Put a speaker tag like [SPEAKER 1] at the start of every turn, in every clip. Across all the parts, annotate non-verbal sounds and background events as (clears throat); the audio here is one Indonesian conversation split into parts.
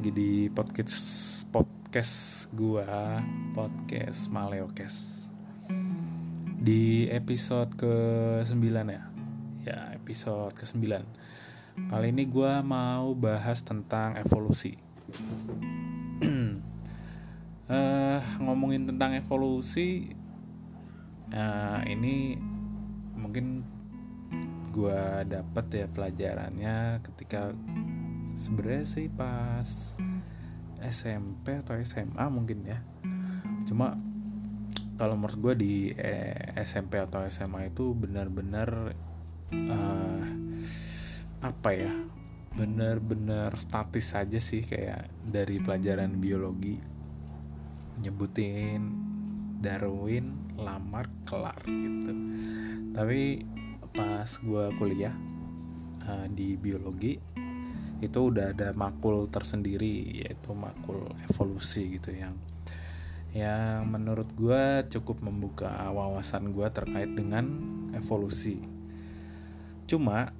[SPEAKER 1] lagi di podcast podcast gua Podcast Maleokes. Di episode ke-9 ya? Ya episode ke-9 Kali ini gua mau bahas tentang evolusi. Uh, (clears throat) Ngomongin tentang evolusi uh, Ini mungkin gue dapet ya pelajarannya ketika sebenarnya sih pas SMP atau SMA mungkin ya. Cuma kalau menurut gue di eh, SMP atau SMA itu benar-benar uh, apa ya benar-benar statis saja sih kayak dari pelajaran biologi. Nyebutin Darwin lamar kelar gitu. Tapi pas gue kuliah uh, di biologi itu udah ada makul tersendiri yaitu makul evolusi gitu yang yang menurut gue cukup membuka wawasan gue terkait dengan evolusi. Cuma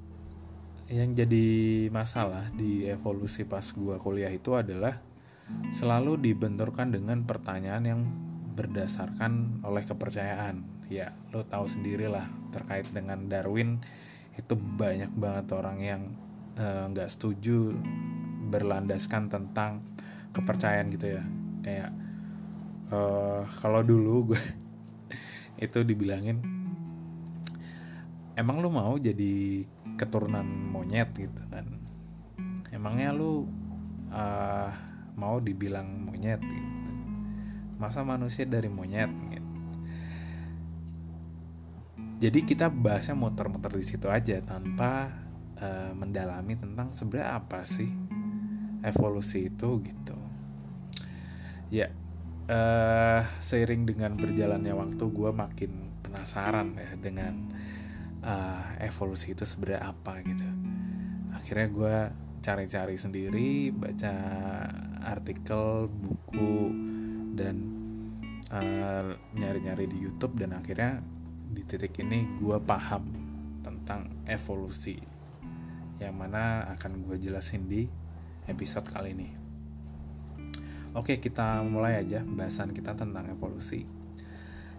[SPEAKER 1] yang jadi masalah di evolusi pas gue kuliah itu adalah selalu dibenturkan dengan pertanyaan yang berdasarkan oleh kepercayaan. Ya lo tahu sendiri lah terkait dengan Darwin itu banyak banget orang yang nggak uh, setuju berlandaskan tentang kepercayaan gitu ya. Kayak uh, kalau dulu (laughs) gue itu dibilangin emang lu mau jadi keturunan monyet gitu kan? Emangnya lu uh, mau dibilang monyet gitu? Masa manusia dari monyet gitu. jadi kita bahasnya muter-muter di situ aja tanpa uh, mendalami tentang sebenarnya apa sih evolusi itu gitu. Ya uh, seiring dengan berjalannya waktu gue makin penasaran ya dengan uh, evolusi itu sebenarnya apa gitu. Akhirnya gue cari-cari sendiri baca artikel buku dan uh, nyari-nyari di YouTube dan akhirnya di titik ini gue paham tentang evolusi yang mana akan gue jelasin di episode kali ini. Oke kita mulai aja bahasan kita tentang evolusi.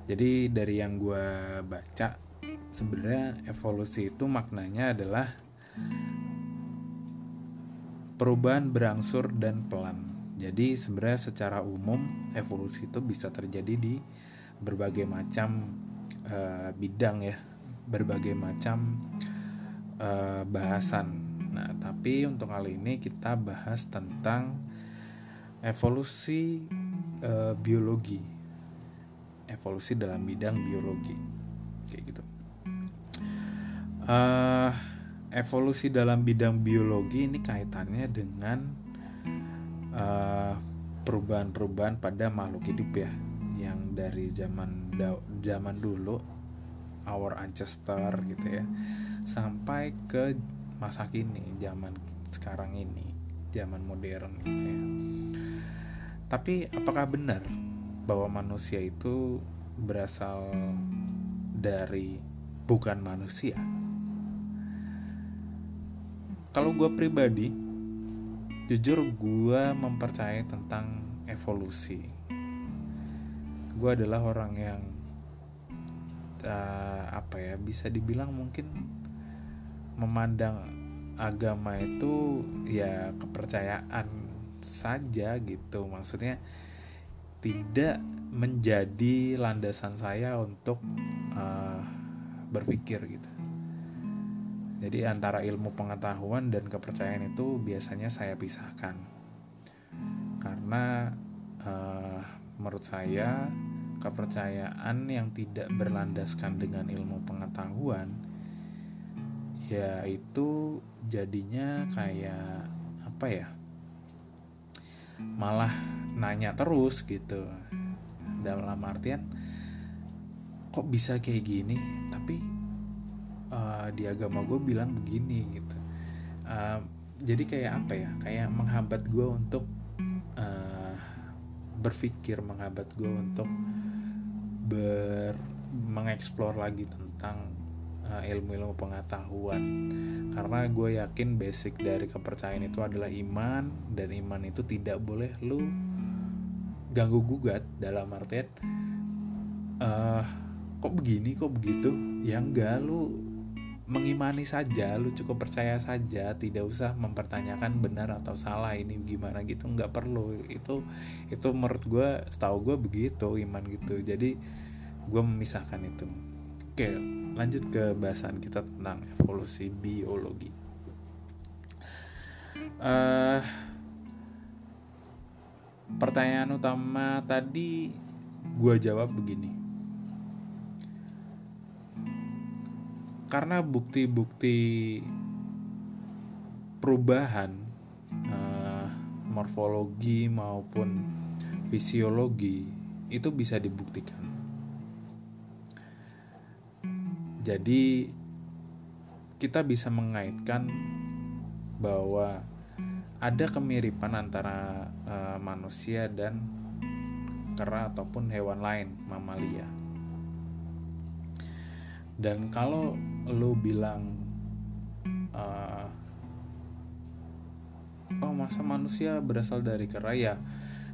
[SPEAKER 1] Jadi dari yang gue baca sebenarnya evolusi itu maknanya adalah perubahan berangsur dan pelan jadi sebenarnya secara umum evolusi itu bisa terjadi di berbagai macam uh, bidang ya, berbagai macam uh, bahasan. Nah, tapi untuk kali ini kita bahas tentang evolusi uh, biologi, evolusi dalam bidang biologi, kayak gitu. Uh, evolusi dalam bidang biologi ini kaitannya dengan perubahan-perubahan pada makhluk hidup ya yang dari zaman zaman dulu our ancestor gitu ya. Sampai ke masa kini zaman sekarang ini zaman modern gitu ya. Tapi apakah benar bahwa manusia itu berasal dari bukan manusia? Kalau gue pribadi jujur gue mempercayai tentang evolusi. Gue adalah orang yang uh, apa ya bisa dibilang mungkin memandang agama itu ya kepercayaan saja gitu maksudnya tidak menjadi landasan saya untuk uh, berpikir gitu jadi antara ilmu pengetahuan dan kepercayaan itu biasanya saya pisahkan. Karena uh, menurut saya kepercayaan yang tidak berlandaskan dengan ilmu pengetahuan ya itu jadinya kayak apa ya? Malah nanya terus gitu. Dalam artian kok bisa kayak gini? Tapi uh, di agama gue bilang begini gitu uh, jadi kayak apa ya kayak menghambat gue untuk uh, berpikir menghambat gue untuk ber mengeksplor lagi tentang uh, ilmu-ilmu pengetahuan. Karena gue yakin basic dari kepercayaan itu adalah iman dan iman itu tidak boleh lu ganggu gugat. Dalam artian uh, kok begini kok begitu? Ya enggak lu mengimani saja lu cukup percaya saja tidak usah mempertanyakan benar atau salah ini gimana gitu nggak perlu. Itu itu menurut gue setahu gue begitu iman gitu. Jadi gue memisahkan itu. Oke lanjut ke bahasan kita tentang evolusi biologi. Uh, pertanyaan utama tadi gue jawab begini karena bukti-bukti perubahan uh, morfologi maupun fisiologi itu bisa dibuktikan. Jadi kita bisa mengaitkan bahwa ada kemiripan antara uh, manusia dan kera ataupun hewan lain mamalia. Dan kalau lu bilang uh, oh masa manusia berasal dari kera ya?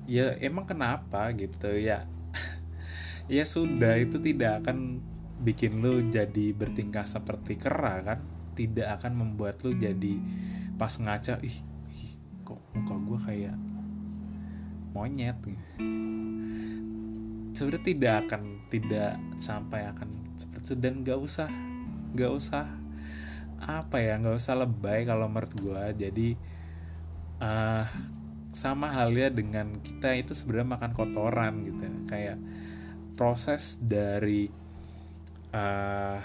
[SPEAKER 1] Ya emang kenapa gitu ya? (laughs) Ya sudah itu tidak akan bikin lu jadi bertingkah seperti kera kan? Tidak akan membuat lu jadi pas ngaca ih, ih kok muka gue kayak monyet. Sebenarnya tidak akan tidak sampai akan seperti itu. Dan gak usah nggak usah apa ya nggak usah lebay kalau menurut gue jadi uh, sama halnya dengan kita itu sebenarnya makan kotoran gitu kayak proses dari uh,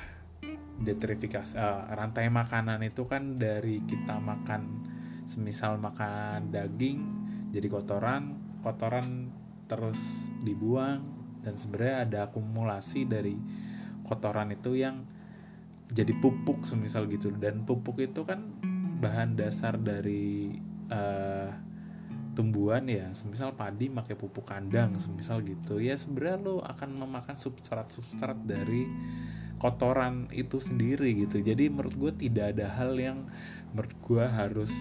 [SPEAKER 1] detrifikasi uh, rantai makanan itu kan dari kita makan semisal makan daging jadi kotoran kotoran terus dibuang dan sebenarnya ada akumulasi dari kotoran itu yang jadi pupuk semisal gitu. Dan pupuk itu kan bahan dasar dari uh, tumbuhan ya. Semisal padi pakai pupuk kandang semisal gitu. Ya sebenarnya lo akan memakan substrat substrat dari kotoran itu sendiri gitu. Jadi menurut gue tidak ada hal yang menurut gue harus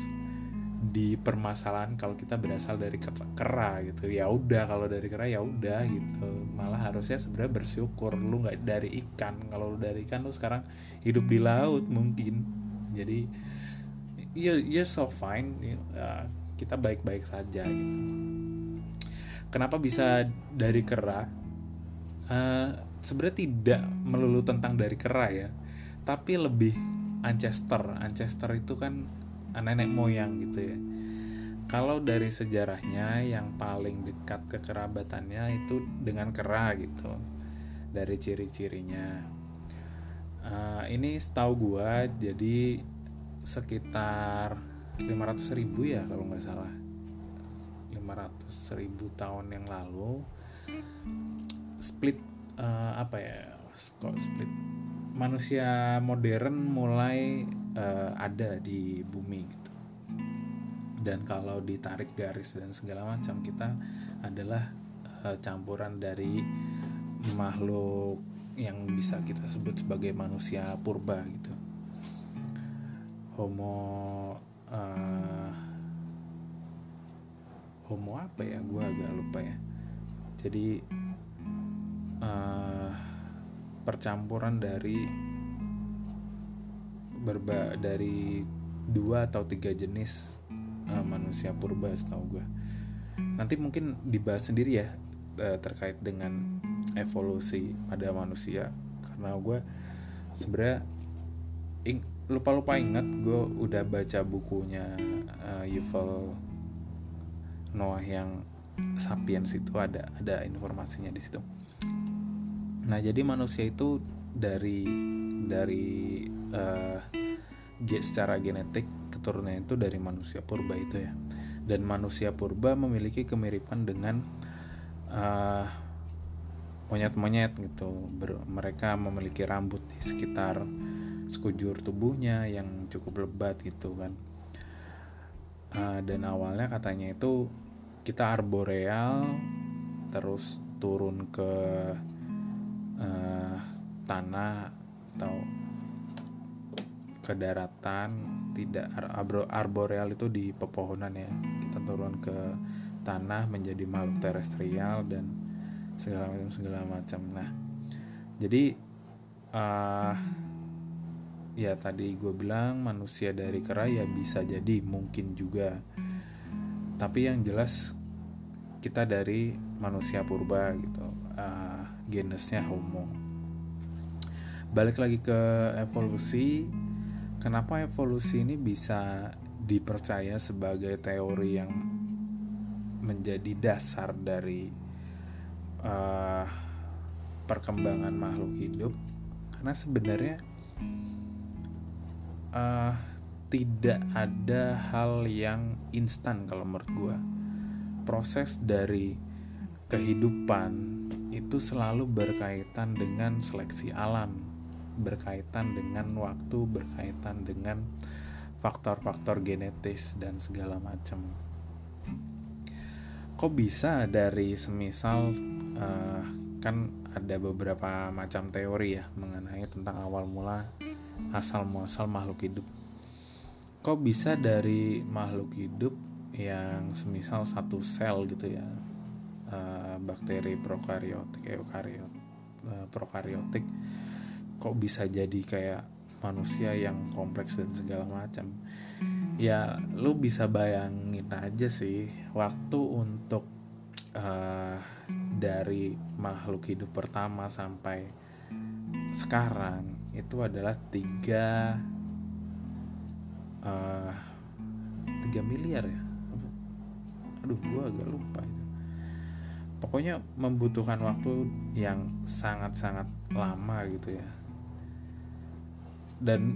[SPEAKER 1] di permasalahan kalau kita berasal dari kera gitu. Ya udah kalau dari kera ya udah gitu. Malah harusnya sebenarnya bersyukur. Lu nggak dari ikan. Kalau lu dari ikan lu sekarang hidup di laut mungkin. Jadi ya ya so fine. Ya, kita baik-baik saja gitu. Kenapa bisa dari kera? Uh, sebenarnya tidak melulu tentang dari kera ya. Tapi lebih ancestor. Ancestor itu kan nenek moyang gitu ya. Kalau dari sejarahnya yang paling dekat kekerabatannya itu dengan kera gitu dari ciri-cirinya. Uh, ini setahu gua jadi sekitar 500 ribu ya kalau nggak salah. 500 ribu tahun yang lalu split uh, apa ya kok split? Manusia modern mulai uh, ada di bumi gitu. Dan kalau ditarik garis dan segala macam kita adalah uh, campuran dari makhluk yang bisa kita sebut sebagai manusia purba gitu. Homo uh, homo apa ya? Gue agak lupa ya. Jadi uh, percampuran dari berba dari dua atau tiga jenis uh, manusia purba setahu gue nanti mungkin dibahas sendiri ya uh, terkait dengan evolusi pada manusia karena gue sebenarnya lupa-lupa ingat gue udah baca bukunya uh, Yuval Noah yang Sapiens itu ada ada informasinya di situ. Nah jadi manusia itu dari dari uh, secara genetik keturunan itu dari manusia purba itu ya. Dan manusia purba memiliki kemiripan dengan uh, monyet-monyet gitu. Ber mereka memiliki rambut di sekitar sekujur tubuhnya yang cukup lebat gitu kan. Uh, dan awalnya katanya itu kita arboreal terus turun ke uh, tanah atau ke daratan tidak arboreal itu di pepohonan ya. Kita turun ke tanah menjadi makhluk terestrial dan segala macam segala macam. Nah jadi uh, ya tadi gue bilang manusia dari kera ya bisa jadi mungkin juga. Tapi yang jelas kita dari manusia purba gitu uh, genusnya homo. Balik lagi ke evolusi kenapa evolusi ini bisa dipercaya sebagai teori yang menjadi dasar dari uh, perkembangan makhluk hidup? Karena sebenarnya uh, tidak ada hal yang instan kalau menurut gue proses dari kehidupan itu selalu berkaitan dengan seleksi alam berkaitan dengan waktu berkaitan dengan faktor-faktor genetis dan segala macam. Kok bisa dari semisal uh, kan ada beberapa macam teori ya mengenai tentang awal mula asal muasal makhluk hidup. Kok bisa dari makhluk hidup yang semisal satu sel gitu ya uh, bakteri prokariotik eukariot uh, prokariotik kok bisa jadi kayak manusia yang kompleks dan segala macam? Ya lu bisa bayangin aja sih waktu untuk uh, dari makhluk hidup pertama sampai sekarang itu adalah tiga uh, miliar ya? Aduh gue agak lupa itu. Pokoknya membutuhkan waktu yang sangat-sangat lama gitu ya dan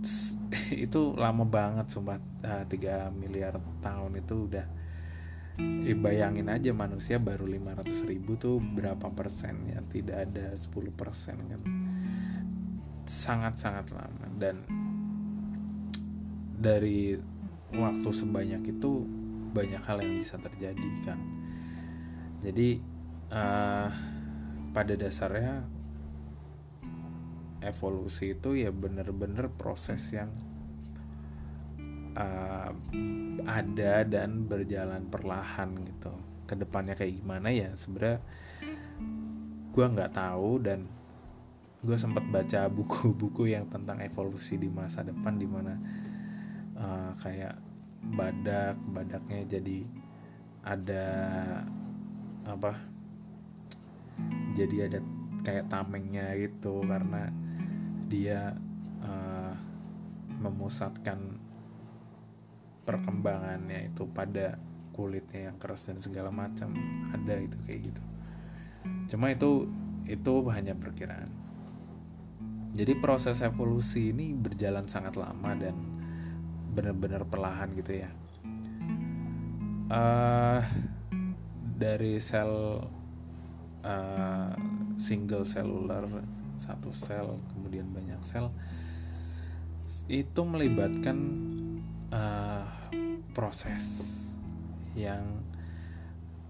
[SPEAKER 1] (laughs) itu lama banget sumpah. Uh, 3 miliar tahun itu udah eh, bayangin aja manusia baru 500 ribu tuh berapa persen ya tidak ada 10 persen kan. Sangat-sangat lama. Dan dari waktu sebanyak itu banyak hal yang bisa terjadi kan. Jadi uh, pada dasarnya evolusi itu ya bener-bener proses yang uh, ada dan berjalan perlahan gitu. Ke depannya kayak gimana ya sebenarnya gue nggak tahu dan gue sempat baca buku-buku yang tentang evolusi di masa depan di mana uh, kayak badak badaknya jadi ada apa? Jadi ada kayak tamengnya gitu karena dia uh, memusatkan perkembangannya itu pada kulitnya yang keras dan segala macam. Ada itu kayak gitu. Cuma itu itu hanya perkiraan. Jadi proses evolusi ini berjalan sangat lama dan benar-benar perlahan gitu ya. Uh, dari sel uh, single cellular satu sel kemudian banyak sel itu melibatkan uh, proses yang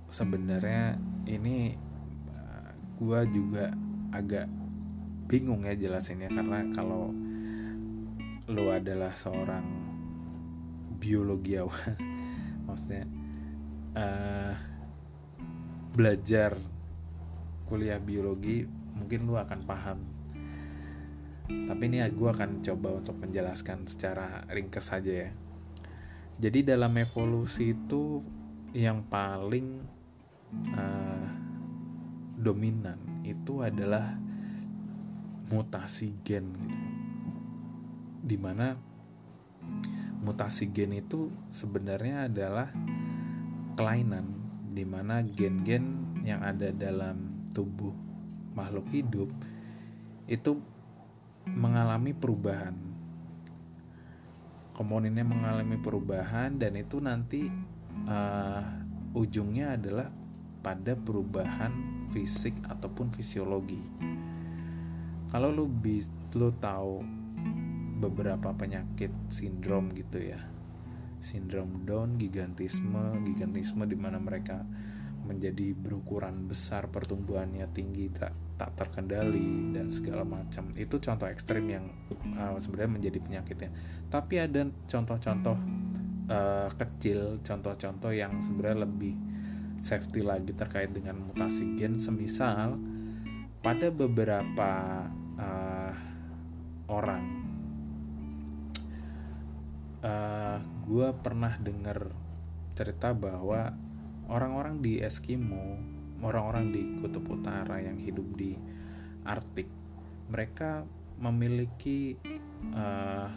[SPEAKER 1] sebenarnya ini uh, gue juga agak bingung ya jelasinnya karena kalau lo adalah seorang biologiawan (laughs) maksudnya uh, belajar kuliah biologi mungkin lu akan paham. Tapi ini gue akan coba untuk menjelaskan secara ringkas saja ya. Jadi dalam evolusi itu yang paling uh, dominan itu adalah mutasi gen gitu. Di mana mutasi gen itu sebenarnya adalah kelainan di mana gen-gen yang ada dalam tubuh makhluk hidup itu mengalami perubahan. Komponennya mengalami perubahan dan itu nanti uh, ujungnya adalah pada perubahan fisik ataupun fisiologi. Kalau lu lu tahu beberapa penyakit sindrom gitu ya sindrom Down gigantisme gigantisme di mana mereka menjadi berukuran besar pertumbuhannya tinggi tak tak terkendali dan segala macam. Itu contoh ekstrim yang uh, sebenarnya menjadi penyakitnya. Tapi ada contoh-contoh uh, kecil contoh-contoh yang sebenarnya lebih safety lagi terkait dengan mutasi gen. Semisal pada beberapa uh, orang uh, gue pernah dengar cerita bahwa orang-orang di Eskimo orang-orang di kutub utara yang hidup di Arktik mereka memiliki uh,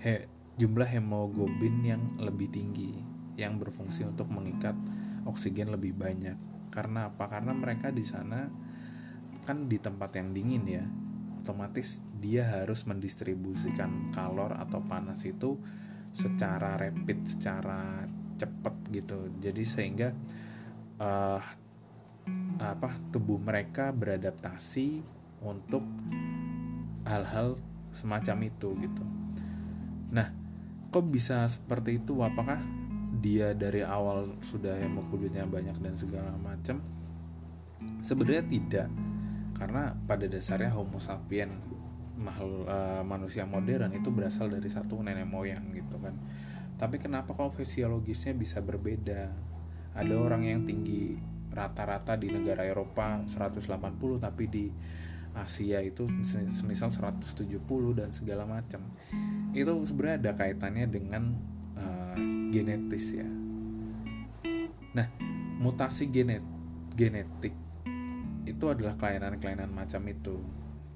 [SPEAKER 1] he, jumlah hemoglobin yang lebih tinggi yang berfungsi untuk mengikat oksigen lebih banyak. Karena apa? Karena mereka di sana kan di tempat yang dingin ya. Otomatis dia harus mendistribusikan kalor atau panas itu secara rapid secara cepat gitu. Jadi sehingga uh, apa tubuh mereka beradaptasi untuk hal-hal semacam itu gitu. Nah, kok bisa seperti itu? Apakah dia dari awal sudah hemoglobinnya banyak dan segala macam? Sebenarnya tidak, karena pada dasarnya Homo sapien makhluk uh, manusia modern itu berasal dari satu nenek moyang gitu kan. Tapi kenapa kok fisiologisnya bisa berbeda? Ada orang yang tinggi rata-rata di negara Eropa 180 tapi di Asia itu semisal 170 dan segala macam. Itu sebenarnya ada kaitannya dengan uh, genetis ya. Nah mutasi genet genetik itu adalah kelainan-kelainan macam itu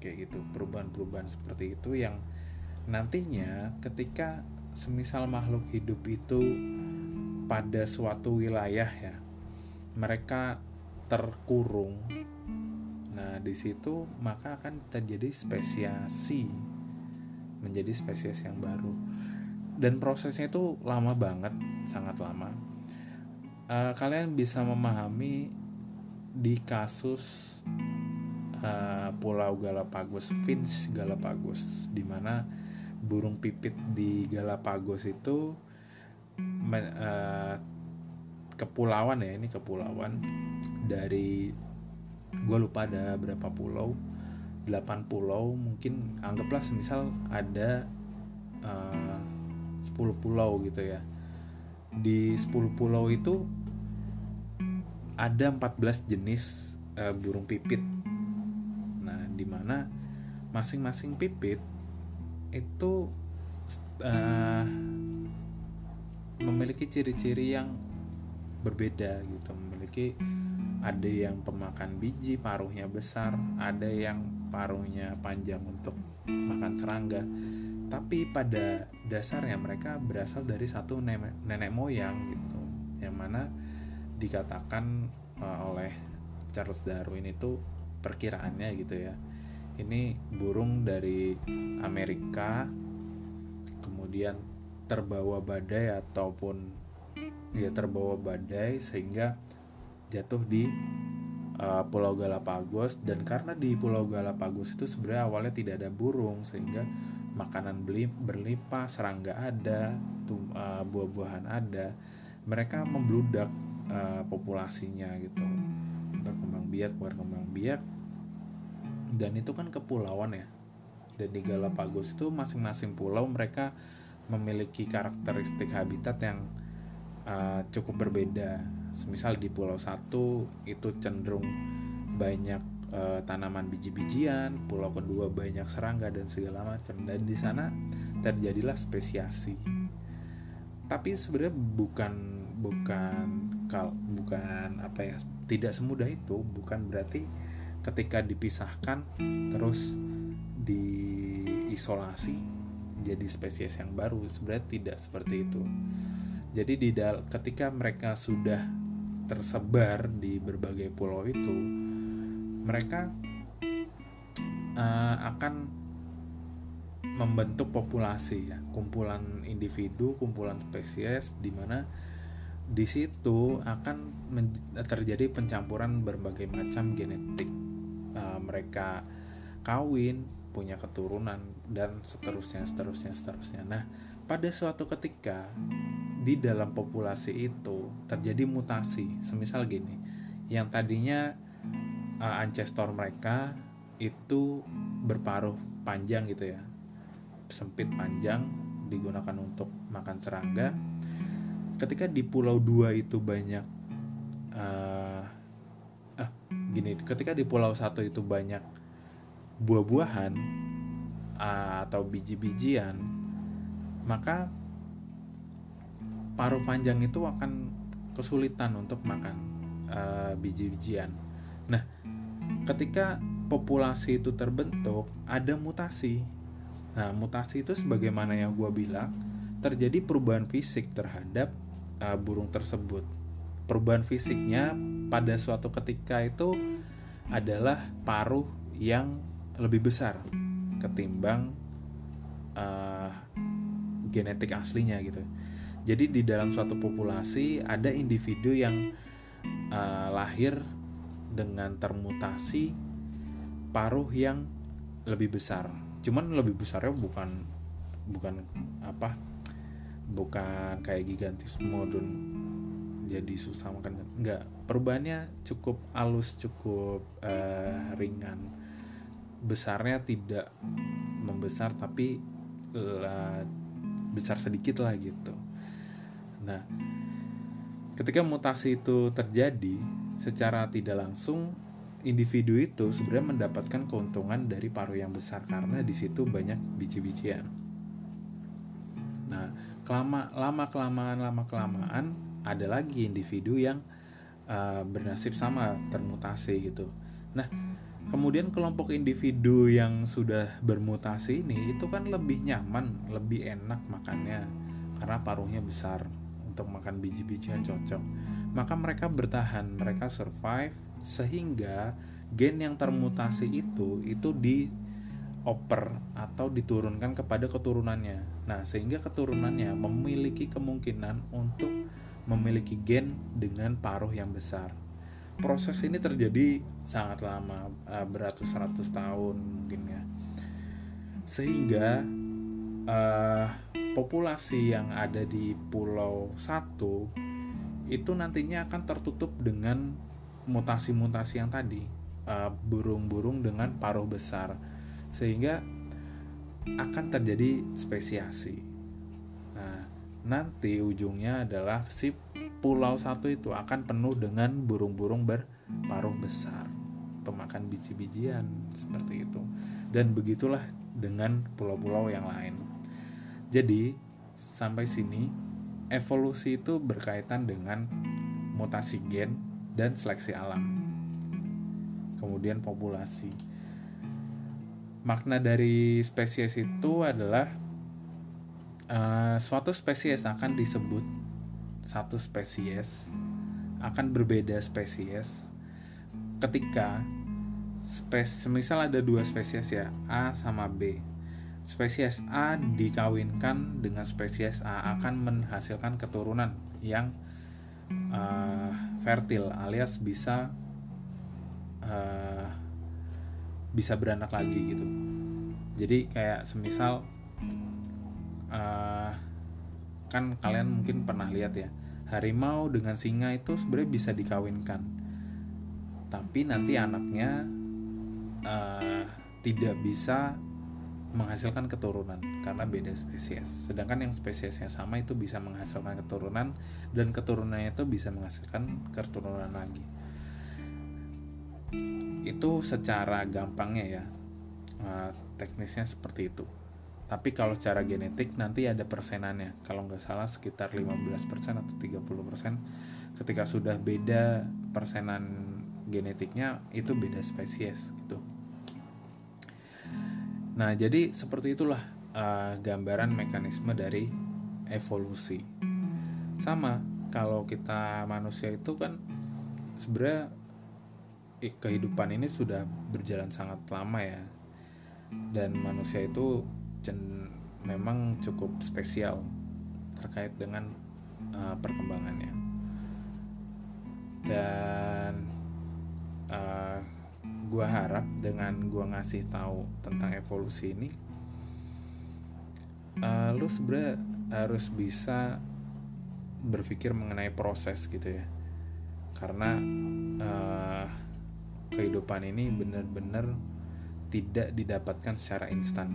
[SPEAKER 1] kayak gitu. Perubahan-perubahan seperti itu yang nantinya ketika semisal makhluk hidup itu pada suatu wilayah ya mereka terkurung. Nah di situ maka akan terjadi spesiasi menjadi spesies yang baru. Dan prosesnya itu lama banget sangat lama. Uh, kalian bisa memahami di kasus uh, Pulau Galapagos Finch Galapagos di mana burung pipit di Galapagos itu uh, kepulauan ya ini kepulauan. Dari gue lupa ada berapa pulau 8 pulau mungkin anggaplah semisal ada uh, 10 pulau gitu ya. Di 10 pulau itu ada 14 jenis uh, burung pipit. Nah di mana masing-masing pipit itu uh, memiliki ciri-ciri yang berbeda gitu. Memiliki ada yang pemakan biji paruhnya besar ada yang paruhnya panjang untuk makan serangga. Tapi pada dasarnya mereka berasal dari satu nenek, moyang gitu. Yang mana dikatakan uh, oleh Charles Darwin itu perkiraannya gitu ya ini burung dari Amerika kemudian terbawa badai ataupun dia terbawa badai sehingga jatuh di uh, Pulau Galapagos. Dan karena di Pulau Galapagos itu sebenarnya awalnya tidak ada burung sehingga makanan beli berlimpah serangga ada uh, buah-buahan ada. Mereka membludak uh, populasinya gitu. Berkembang biak berkembang biak. Dan itu kan kepulauan ya. Dan di Galapagos itu masing-masing pulau mereka memiliki karakteristik habitat yang uh, cukup berbeda. Semisal di Pulau Satu itu cenderung banyak uh, tanaman biji-bijian, pulau kedua banyak serangga dan segala macam. Dan di sana terjadilah spesiasi. Tapi sebenarnya bukan bukan kal bukan apa ya tidak semudah itu bukan berarti ketika dipisahkan terus diisolasi jadi spesies yang baru sebenarnya tidak seperti itu jadi di ketika mereka sudah tersebar di berbagai pulau itu, mereka uh, akan membentuk populasi ya, kumpulan individu, kumpulan spesies di mana di situ akan terjadi pencampuran berbagai macam genetik. Uh, mereka kawin, punya keturunan dan seterusnya, seterusnya, seterusnya. Nah, pada suatu ketika di dalam populasi itu terjadi mutasi. Semisal gini yang tadinya uh, ancestor mereka itu berparuh panjang gitu ya. Sempit panjang digunakan untuk makan serangga. Ketika di pulau dua itu banyak uh, ah gini ketika di pulau satu itu banyak buah-buahan uh, atau biji-bijian maka paruh panjang itu akan kesulitan untuk makan uh, biji-bijian. Nah ketika populasi itu terbentuk ada mutasi. Nah mutasi itu sebagaimana yang gue bilang terjadi perubahan fisik terhadap uh, burung tersebut. Perubahan fisiknya pada suatu ketika itu adalah paruh yang lebih besar ketimbang uh, genetik aslinya gitu jadi di dalam suatu populasi ada individu yang uh, lahir dengan termutasi paruh yang lebih besar. Cuman lebih besarnya bukan bukan apa? Bukan kayak gigantis modern jadi susah makan enggak perubahannya cukup halus cukup uh, ringan besarnya tidak membesar tapi uh, besar sedikit lah gitu nah ketika mutasi itu terjadi secara tidak langsung individu itu sebenarnya mendapatkan keuntungan dari paruh yang besar karena di situ banyak biji-bijian. Nah, kelama lama kelamaan lama kelamaan ada lagi individu yang uh, bernasib sama termutasi gitu. Nah, kemudian kelompok individu yang sudah bermutasi ini itu kan lebih nyaman, lebih enak makannya karena paruhnya besar untuk makan biji-bijian cocok. Maka mereka bertahan, mereka survive sehingga gen yang termutasi itu itu di oper atau diturunkan kepada keturunannya. Nah, sehingga keturunannya memiliki kemungkinan untuk memiliki gen dengan paruh yang besar. Proses ini terjadi sangat lama, eh, beratus-ratus tahun mungkin ya. Sehingga uh, populasi yang ada di pulau satu itu nantinya akan tertutup dengan mutasi-mutasi yang tadi uh, burung-burung uh, dengan paruh besar sehingga akan terjadi spesiasi. Nah, nanti ujungnya adalah si pulau satu itu akan penuh dengan burung-burung berparuh besar, pemakan biji-bijian seperti itu. Dan begitulah dengan pulau-pulau yang lain. Jadi, sampai sini evolusi itu berkaitan dengan mutasi gen dan seleksi alam. Kemudian populasi. Makna dari spesies itu adalah uh, suatu spesies akan disebut satu spesies akan berbeda spesies ketika spes misal ada dua spesies ya A sama B. Spesies A dikawinkan dengan spesies A akan menghasilkan keturunan yang uh, fertil alias bisa uh, bisa beranak lagi gitu. Jadi kayak semisal uh, kan kalian mungkin pernah lihat ya harimau dengan singa itu sebenarnya bisa dikawinkan tapi nanti anaknya uh, tidak bisa menghasilkan keturunan karena beda spesies. Sedangkan yang spesiesnya sama itu bisa menghasilkan keturunan dan keturunannya itu bisa menghasilkan keturunan lagi. Itu secara gampangnya ya. Uh, teknisnya seperti itu. Tapi kalau secara genetik nanti ada persenannya. Kalau nggak salah sekitar 15% atau 30% ketika sudah beda persenan genetiknya itu beda spesies gitu. Nah, jadi seperti itulah uh, gambaran mekanisme dari evolusi. Sama kalau kita manusia itu kan sebenarnya eh, kehidupan ini sudah berjalan sangat lama ya. Dan manusia itu memang cukup spesial terkait dengan uh, perkembangannya. Dan uh, gue harap dengan gue ngasih tahu tentang evolusi ini uh, lu sebenernya harus bisa berpikir mengenai proses gitu ya karena uh, kehidupan ini benar-benar tidak didapatkan secara instan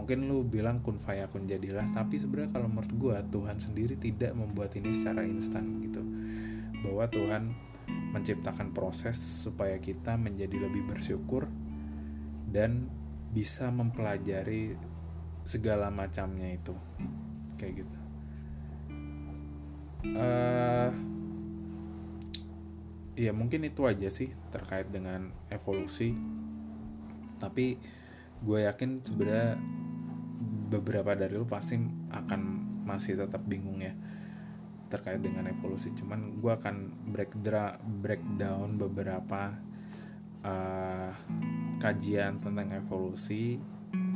[SPEAKER 1] mungkin lu bilang kun fayakun jadilah tapi sebenarnya kalau menurut gue Tuhan sendiri tidak membuat ini secara instan gitu. Bahwa Tuhan menciptakan proses supaya kita menjadi lebih bersyukur dan bisa mempelajari segala macamnya itu. Kayak gitu. Uh, ya mungkin itu aja sih terkait dengan evolusi. Tapi gue yakin sebenarnya beberapa dari lu pasti akan masih tetap bingung ya terkait dengan evolusi cuman gue akan break breakdown beberapa uh, kajian tentang evolusi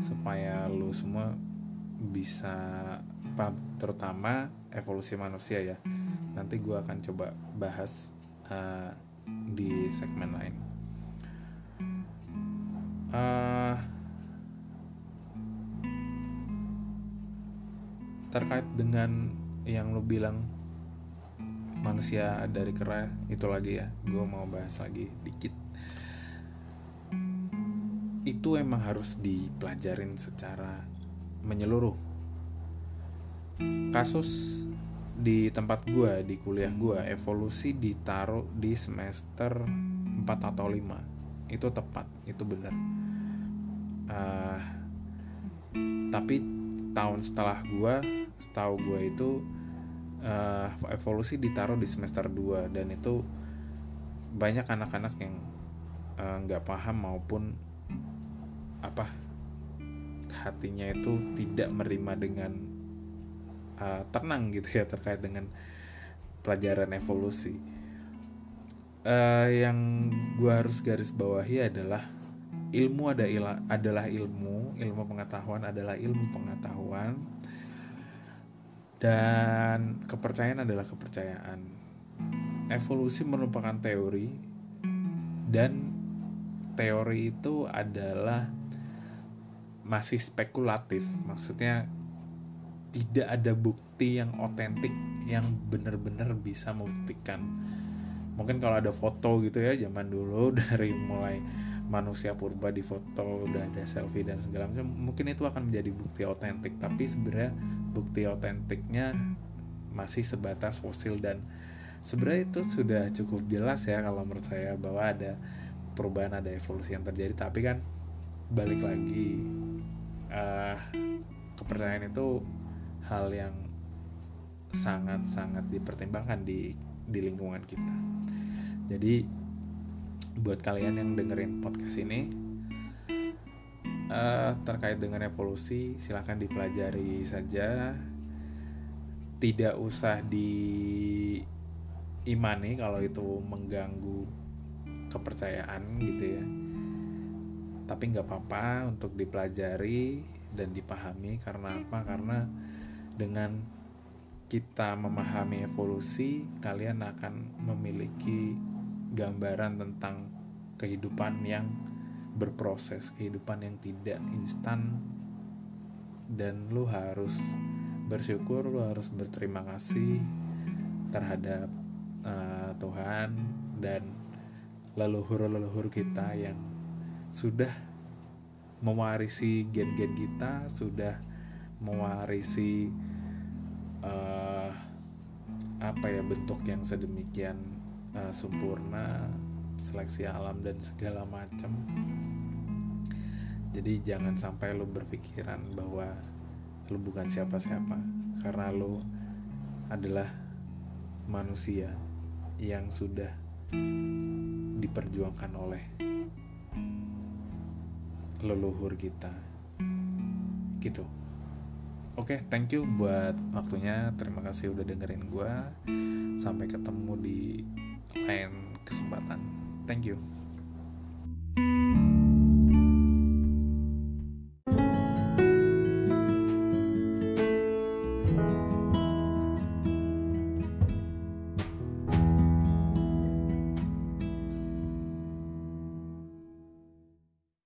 [SPEAKER 1] supaya lu semua bisa paham terutama evolusi manusia ya nanti gue akan coba bahas uh, di segmen lain. Uh, terkait dengan yang lo bilang manusia dari kera itu lagi ya, gue mau bahas lagi dikit. Itu emang harus dipelajarin secara menyeluruh. Kasus di tempat gue di kuliah gue evolusi ditaruh di semester 4 atau 5 itu tepat itu benar uh, tapi tahun setelah gue setahu gue itu uh, evolusi ditaruh di semester 2 dan itu banyak anak-anak yang eh, nggak uh, paham maupun apa hatinya itu tidak menerima dengan uh, tenang gitu ya terkait dengan pelajaran evolusi. Uh, yang gue harus garis bawahi adalah ilmu ada adalah ilmu, ilmu pengetahuan adalah ilmu pengetahuan, dan kepercayaan adalah kepercayaan. Evolusi merupakan teori, dan teori itu adalah masih spekulatif, maksudnya tidak ada bukti yang otentik yang benar-benar bisa membuktikan mungkin kalau ada foto gitu ya zaman dulu (laughs) dari mulai manusia purba di foto udah ada selfie dan segala macam mungkin itu akan menjadi bukti otentik tapi sebenarnya bukti otentiknya masih sebatas fosil dan sebenarnya itu sudah cukup jelas ya kalau menurut saya bahwa ada perubahan ada evolusi yang terjadi tapi kan balik lagi uh, kepercayaan itu hal yang sangat-sangat dipertimbangkan di di lingkungan kita. Jadi buat kalian yang dengerin podcast ini uh, terkait dengan evolusi silahkan dipelajari saja. Tidak usah diimani kalau itu mengganggu kepercayaan gitu ya. Tapi nggak apa-apa untuk dipelajari dan dipahami karena apa? Karena dengan kita memahami evolusi, kalian akan memiliki gambaran tentang kehidupan yang berproses, kehidupan yang tidak instan. Dan lu harus bersyukur, lu harus berterima kasih terhadap uh, Tuhan dan leluhur-leluhur kita yang sudah mewarisi gen-gen kita, sudah mewarisi uh, apa ya bentuk yang sedemikian uh, sempurna seleksi alam dan segala macam jadi jangan sampai lo berpikiran bahwa lo bukan siapa-siapa karena lo adalah manusia yang sudah diperjuangkan oleh leluhur kita gitu Oke, okay, thank you buat waktunya. Terima kasih udah dengerin gue. Sampai ketemu di lain kesempatan. Thank you.